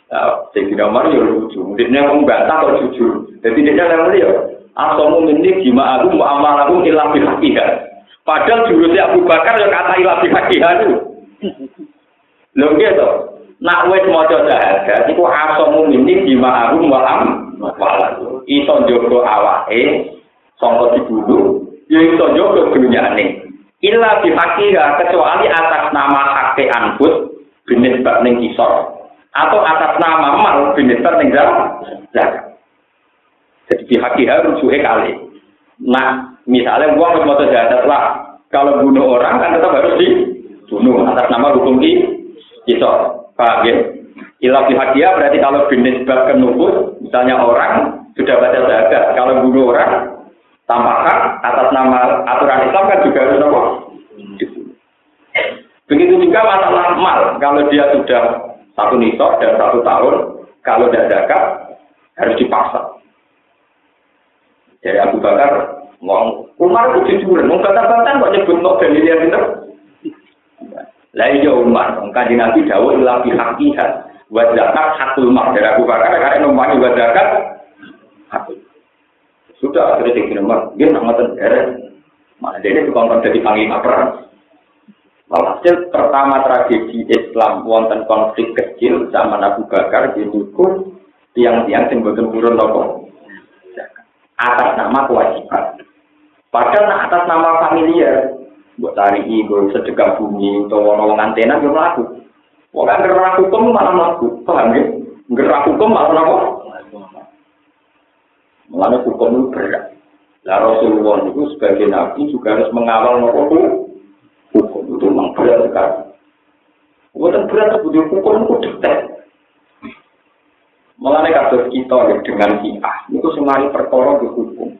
Nah, Sayyidina Umar ya lucu. Dia membantah atau jujur. Jadi dia yang ya, asomu minni jima aku mu'amalakum ilah bilhaqiha. Padahal jurusnya Abu Bakar yang kata ilah bihakihan itu. Lho gitu. Nak wis maca syahadat iku asamu minni bima arum wa am wala. Iso njogo awake sangka dibunuh, ya iso njogo dunyane. Illa bihakiha kecuali atas nama hakte anfus binis bak kisor atau atas nama mal binis bak ning zakat. Jadi bihakiha rujuke kali. Nah, Misalnya uang harus mau jahat lah. Kalau bunuh orang kan tetap harus dibunuh atas nama hukum di kisah. Paham ya? Ilah hadiah berarti kalau bisnis bab nufus, misalnya orang sudah baca jahat. Kalau bunuh orang tanpa hak atas nama aturan Islam kan juga harus apa? Begitu juga masalah mal. Kalau dia sudah satu nisab dan satu tahun, kalau tidak harus dipaksa. Jadi Abu Bakar Umar itu jujur, wong kata-kata kok nyebut no dalilnya itu. Lah iya Umar, wong kanjeng Nabi dawuh ila bi haqiqat wa zakat dari Abu Bakar karena nomane wa zakat. Sudah akhirnya sing nomor, dia nak ngoten beres. Mana dia itu kon jadi panglima perang. Walhasil pertama tragedi Islam wonten konflik kecil zaman Abu Bakar di tiang-tiang sing boten purun nopo atas nama kewajiban. Padahal nah, atas nama familiar, buat tarik gue sedekah bumi atau nolong antena yang melaku. Wong kan gerak hukum malah melaku, paham ya? Gerak hukum malah apa? Malah hukum itu berat. Lah Rasulullah itu sebagai nabi juga harus mengawal nopo hukum itu memang berat sekali. Bukan berat butuh hukum itu detail. Mulane kasus kita dengan siah, itu semari perkara hukum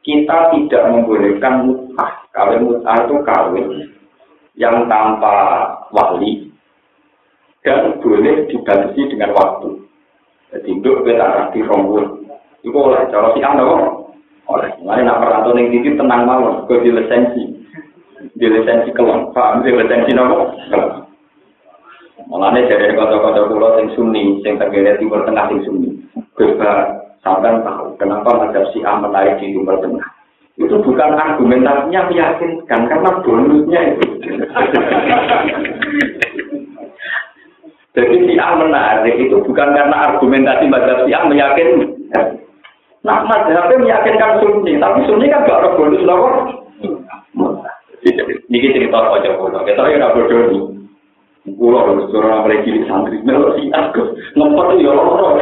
kita tidak membolehkan mut'ah. Kawin mut'ah itu kawin yang tanpa wali dan boleh dibatasi dengan waktu. Jadi itu kita rombul. Itu oleh cara si anda oleh. Mulai nak perantau yang tinggi tenang malam ke di lisensi, di lisensi kelon, pak di lisensi nopo. Mulane dari kota-kota pulau yang sunni, yang terkait timur tengah yang sunni, sampai tahu kenapa mazhab Syiah menarik di Timur Tengah. Itu bukan argumentasinya meyakinkan, karena bonusnya itu. Jadi Syiah menarik itu bukan karena argumentasi mazhab Syiah meyakinkan. Nah, mazhabnya meyakinkan Sunni, tapi Sunni kan gak ada bonus loh. Ini cerita aja bodoh, kita ya nggak bodoh Kulo harus suara mulai cilik santri, melo si aku ngempet ya loro.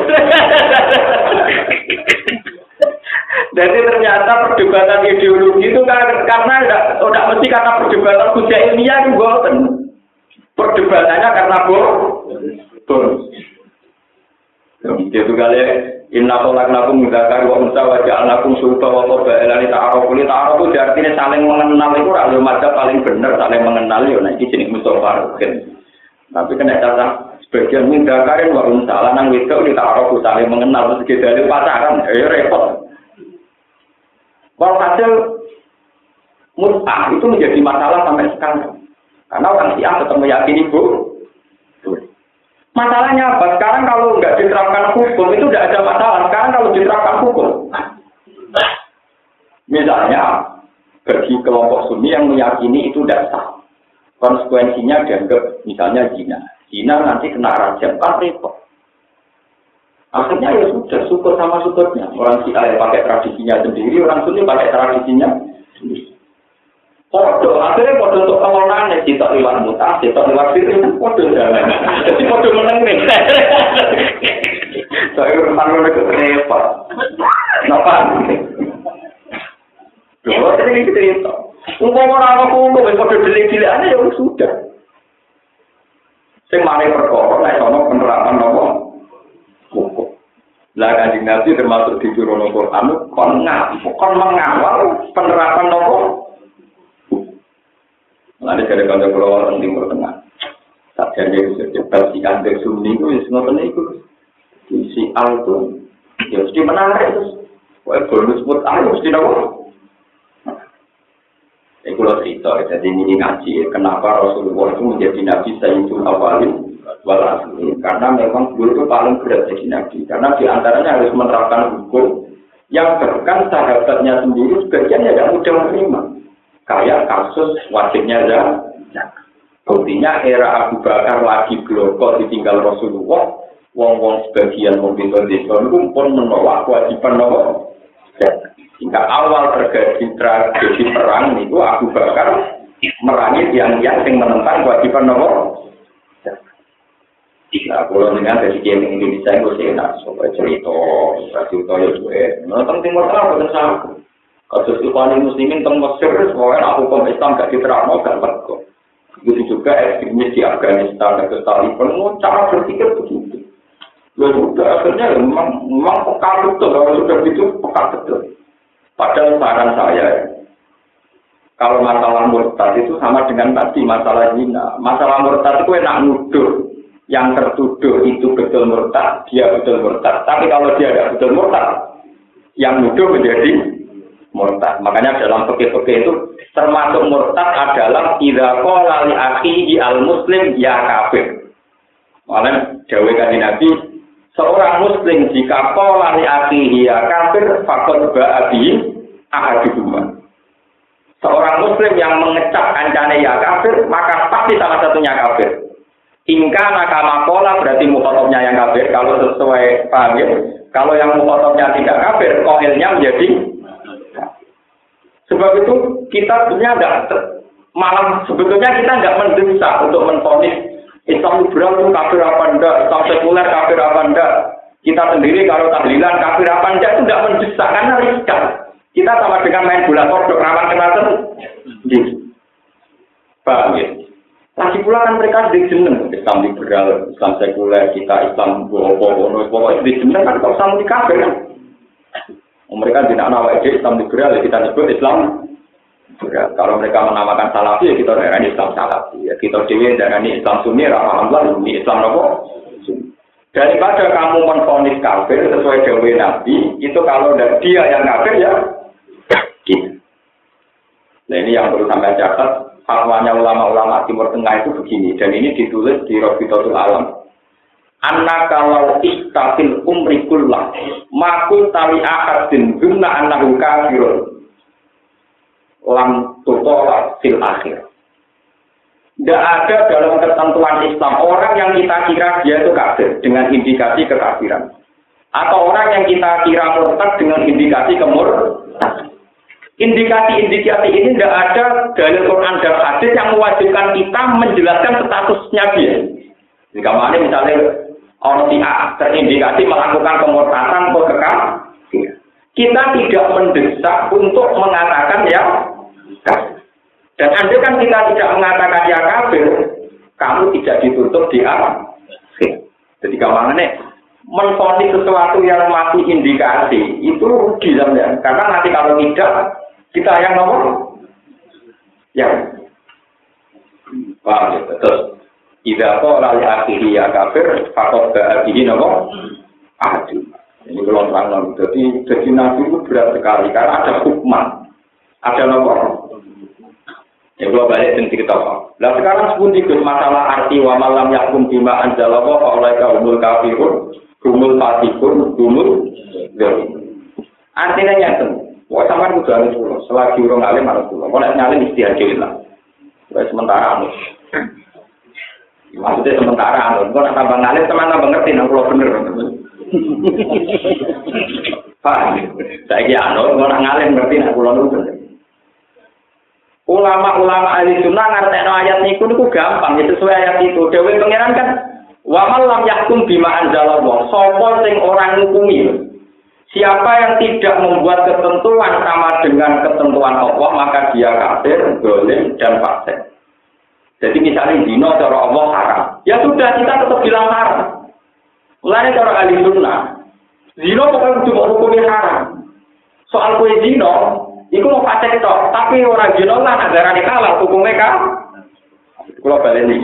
Jadi ternyata perdebatan ideologi itu kan karena tidak tidak mesti kata perdebatan kuda ilmiah itu boten. Perdebatannya karena bo, bon. Itu kali Inna tolak nakum mudakar wa unsa wa ja'alnakum sulta wa qoba elani ta'arofu li ta'arofu artinya saling mengenal itu mazhab paling benar saling mengenal ya nah ini jenis Mustafa tapi kena kata sebagian minta karin wa salah nang itu kita arah saling mengenal terus kita dari pacaran, ya repot. hasil mut'ah itu menjadi masalah sampai sekarang. Karena orang Syiah tetap meyakini bu. Masalahnya apa? Sekarang kalau nggak diterapkan hukum itu tidak ada masalah. Sekarang kalau diterapkan hukum, misalnya bagi kelompok Sunni yang meyakini itu tidak konsekuensinya dianggap misalnya zina. Zina nanti kena rajam, kan repot. Akhirnya ya sudah syukur sama syukurnya. Orang si ayah pakai tradisinya sendiri, orang Sunni pakai tradisinya sendiri. Podo, akhirnya podo untuk pengelolaan kita lewat mutas, kita lewat diri, podo jalan. Jadi podo menang nih. Saya urusan itu repot. Kenapa? Dua, ini cerita. Umpama ora ana kulo wis padha delik-delikane ya sudah. Sing mari perkara nek ana penerapan apa? Hukum. Lah kanjeng Nabi termasuk di Quran kon ngaku, kon mengawal penerapan apa? Lalu dari kanjeng kula orang timur tengah. Dia bisa cepat si kanjeng sunni itu ya ngoten iku. Si al itu ya mesti menarik terus. Wah bonus mut ayo mesti nopo. Cerita, jadi ini ngaji, kenapa Rasulullah itu menjadi Nabi Sayyidul Awalin wal Karena memang beliau itu paling berat jadi Nabi. Karena di antaranya harus menerapkan hukum yang bahkan sahabatnya sendiri sebagian tidak mudah menerima. Kayak kasus wajibnya zakat. Buktinya era Abu Bakar lagi bloko ditinggal Rasulullah, wong-wong sebagian wong desa pun menolak kewajiban nopo. Hingga awal terjadi tragedi perang itu Abu Bakar merangi yang yang sing menentang kewajiban nopo. Nah, kalau dengan dari game Indonesia itu sih enak, cerita, cerita ya gue. Nonton Timur Tengah bukan sama. Kasus Ikhwan Muslimin tentang Mesir, soalnya hukum Islam gak diterapkan, gak kok. Begitu juga ekstremis di Afghanistan dan Taliban, mau cara berpikir begitu. Ya sudah, akhirnya ya memang, memang betul, kalau sudah begitu peka betul. Padahal saran saya, kalau masalah murtad itu sama dengan tadi masalah zina. Masalah murtad itu enak nuduh. Yang tertuduh itu betul murtad, dia betul murtad. Tapi kalau dia tidak betul murtad, yang nuduh menjadi murtad. Makanya dalam fikih-fikih itu termasuk murtad adalah idza qala li akhihi al muslim ya kafir. Malah kanjeng Nabi seorang muslim jika qala li ya kafir faqad ba'a bi ahaduhuma. Seorang muslim yang mengecap kancane ya kafir, maka pasti salah satunya kafir. Ingka nakama pola berarti mukotobnya yang kafir. Kalau sesuai paham ya. Kalau yang mukotobnya tidak kafir, kohilnya menjadi Sebab itu kita sebenarnya enggak malam sebetulnya kita nggak mendesak untuk menfonis Islam liberal itu kafir apa enggak, Islam sekuler kafir apa enggak. Kita sendiri kalau tahlilan kafir apa enggak itu enggak mendesak karena riskan. Kita sama dengan main bola kodok rawan kena Gitu. Paham ya? Lagi pula kan mereka di jeneng Islam liberal, Islam sekuler, kita Islam bohong, bohong, di jeneng kan kalau sama di kafir kan. Mereka tidak nama Islam liberal, ya kita sebut Islam liberal. Kalau mereka menamakan salafi, ya kita ini Islam salafi. Ya, kita dewi ini Islam sunni, alhamdulillah ini Islam apa? Daripada kamu menfonis kafir sesuai dewi Nabi, itu kalau dia yang kafir ya, gitu. Nah ini yang perlu sampai catat, fatwanya ulama-ulama Timur Tengah itu begini, dan ini ditulis di Rofiqatul Alam. Anak kalau istafil umri kullah makul tali akadin guna anahu kafirun lam tutola fil akhir. Tidak ada dalam ketentuan Islam orang yang kita kira dia itu kafir dengan indikasi kekafiran. Atau orang yang kita kira murtad dengan indikasi kemurtadan. Indikasi-indikasi ini tidak ada dalil Quran dan hadis yang mewajibkan kita menjelaskan statusnya dia. Jika mana misalnya orang A terindikasi melakukan pemurtadan atau kekal, kita tidak mendesak untuk mengatakan ya. Dan anda kan kita tidak mengatakan ya kafir, kamu tidak ditutup di alam. Jadi kawangannya menfonis sesuatu yang masih indikasi itu rugi ya. Karena nanti kalau tidak kita yang nomor yang paham ya terus Ida kok lali akhiri ya kafir, fakot ke adu. Ini kalau terang Jadi, jadi nabi itu berat sekali karena ada hukman, ada nopo. Ya kalau balik dan cerita. Nah sekarang sepun tiga masalah arti wa malam yakum bima anjala kok oleh kaumul kafirun, kumul fatikun, kumul Artinya nyata. Wah sama kudu harus pulau. Selagi orang alim harus pulau. Kalau nyalim istiadat lah. Sementara Maksudnya sementara, anu, kok nak tambah ngalir, teman tambah ngerti, nang pulau bener. Pak, saya kira anu, kok nak ngalir ngerti, nang pulau bener. Ulama-ulama ahli sunnah ngerti ayat niku niku gampang, itu sesuai ayat itu. Dewi pangeran kan, wa malam yakum bima anzalallah. Sopo sing orang ngukumi. Siapa yang tidak membuat ketentuan sama dengan ketentuan Allah, maka dia kafir, boleh, dan fasik. Jadi misalnya dino cara Allah haram, ya sudah kita tetap bilang haram. Mulanya cara ahli sunnah, zino pokoknya cuma hukumnya haram. Soal kue zino, itu mau pacar itu, tapi orang zino lah negara kalah hukumnya. Kalau balik ini,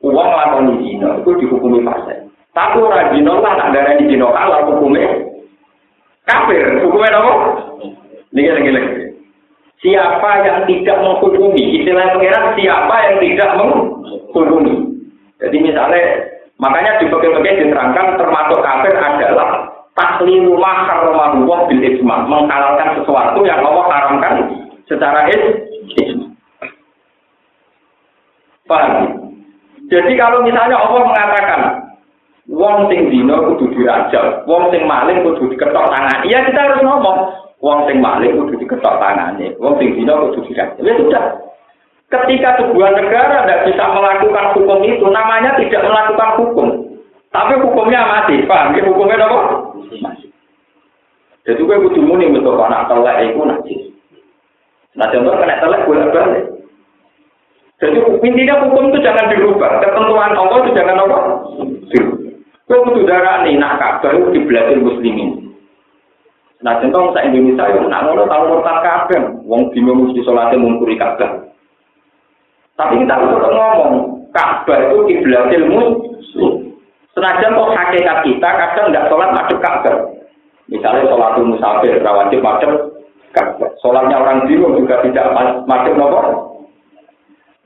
uang lakoni zino itu dihukumi fase. Tapi orang zino lah ini zino kalah hukumnya kafir, hukumnya apa? Ini lagi-lagi. Siapa yang tidak menghukumi, istilah pengiran siapa yang tidak menghukumi. Jadi misalnya, makanya di bagian-bagian diterangkan termasuk kafir adalah taklilu mahar rumah bil isma, menghalalkan sesuatu yang Allah haramkan secara is Paham? Jadi kalau misalnya Allah mengatakan wong sing dino kudu dirajam, wong sing maling kudu diketok tangan. Iya kita harus ngomong, wong sing maling kudu diketok tangannya, wong sing dino kudu dirajam. Ya sudah. Ketika sebuah negara tidak bisa melakukan hukum itu, namanya tidak melakukan hukum. Tapi hukumnya mati, paham? Ya, hukumnya apa? Jadi gue kudu muni betul anak telek itu najis. Nah contoh kena telek bolak balik. Jadi intinya hukum itu jangan dirubah. Ketentuan Allah itu jangan apa? Dirubah. Kau darah nih, nak kabar itu dibelajar muslimin. Nah contoh saya Indonesia yang nak ngono tahu murtad kabeh, wong dino mesti salate mungkuri kabeh. Tapi kita harus ngomong, Ka'bah itu kiblatil muslim. Senajan kok hakikat kita kadang nggak sholat madep Ka'bah. Misalnya sholat musafir, rawatib madep Ka'bah. Sholatnya orang dino juga tidak madep nopo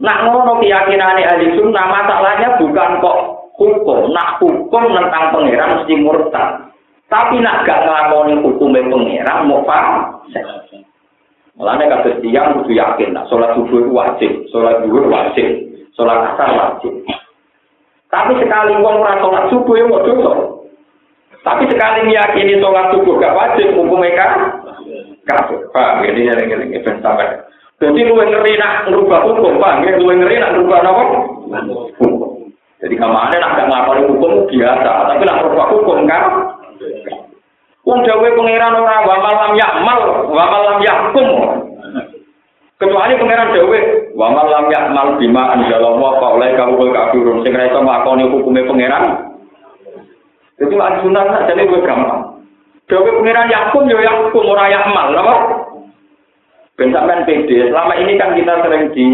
Nak ngono keyakinan ahli sunnah masalahnya bukan kok hukum, nak hukum tentang pangeran mesti murtad. Tapi nak gak ngelakoni hukumnya pangeran mau paham. Mulanya kata tiang kudu yakin, nak sholat subuh wajib, sholat duhur wajib, sholat asar wajib. Tapi sekali wong ora sholat subuh ya mau dosa. Tapi sekali meyakini sholat subuh gak wajib, hukumnya kan? Kafir. Paham, ini yang-yang sampai. Jadi lu ngeri nak ngerubah hukum, bang. Ya, lu ngeri nak ngerubah apa? Jadi ke mana nak gak ngapal hukum biasa, tapi nak ngerubah hukum kan? Wong dawe pangeran ora wa malam yakmal, wa malam yakum. Kecuali pangeran dawe wa malam yakmal bima anzalallahu fa oleh kamu kafirun sing ra iso nglakoni hukume pangeran. Jadi lagi sunat jadi gue gampang. Dawe pangeran yakum yo yakum ora yakmal, apa? Ben PD, selama ini kan kita sering di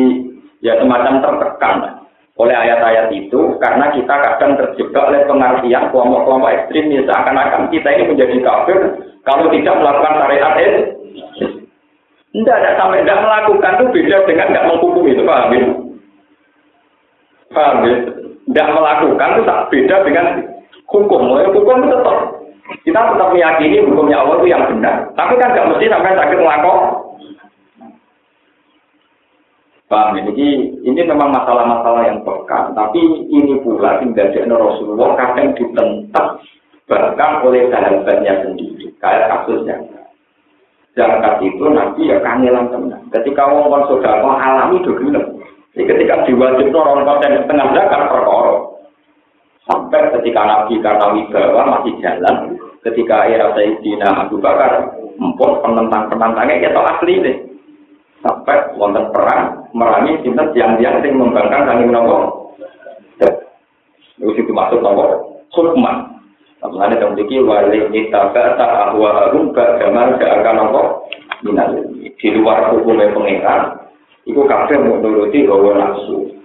ya semacam tertekan oleh ayat-ayat itu karena kita kadang terjebak oleh pengertian kelompok-kelompok ekstrim ya seakan-akan kita ini menjadi kafir kalau tidak melakukan syariat itu. Tidak, tidak sampai tidak melakukan itu beda dengan tidak menghukum itu, paham ya? Paham ya? Tidak melakukan itu tak beda dengan hukum. Hukum itu tetap kita tetap meyakini hukumnya Allah itu yang benar. Tapi kan tidak mesti sampai sakit melakukan Paham ya? Jadi ini memang masalah-masalah yang peka. Tapi ini pula tinggal jadi Rasulullah kadang ditentang bahkan oleh sahabatnya sendiri. Kayak kasusnya. Zakat itu nanti ya kangelan tenang. Ketika orang saudara alami itu Jadi ketika diwajib orang konten tengah zakat perkara. Sampai ketika Nabi kata wibawa masih jalan. Ketika era Sayyidina Abu Bakar empun penentang-penentangnya kita asli deh sampai wonten perang merangi sinten tiang-tiang sing membangkang kami nopo. Itu itu masuk nopo hukman. Makanya yang diki wali kita kata ahwa harum bagaimana gak akan nopo minal di luar hukumnya pengiran. Iku kafe mau nuruti bahwa nafsu.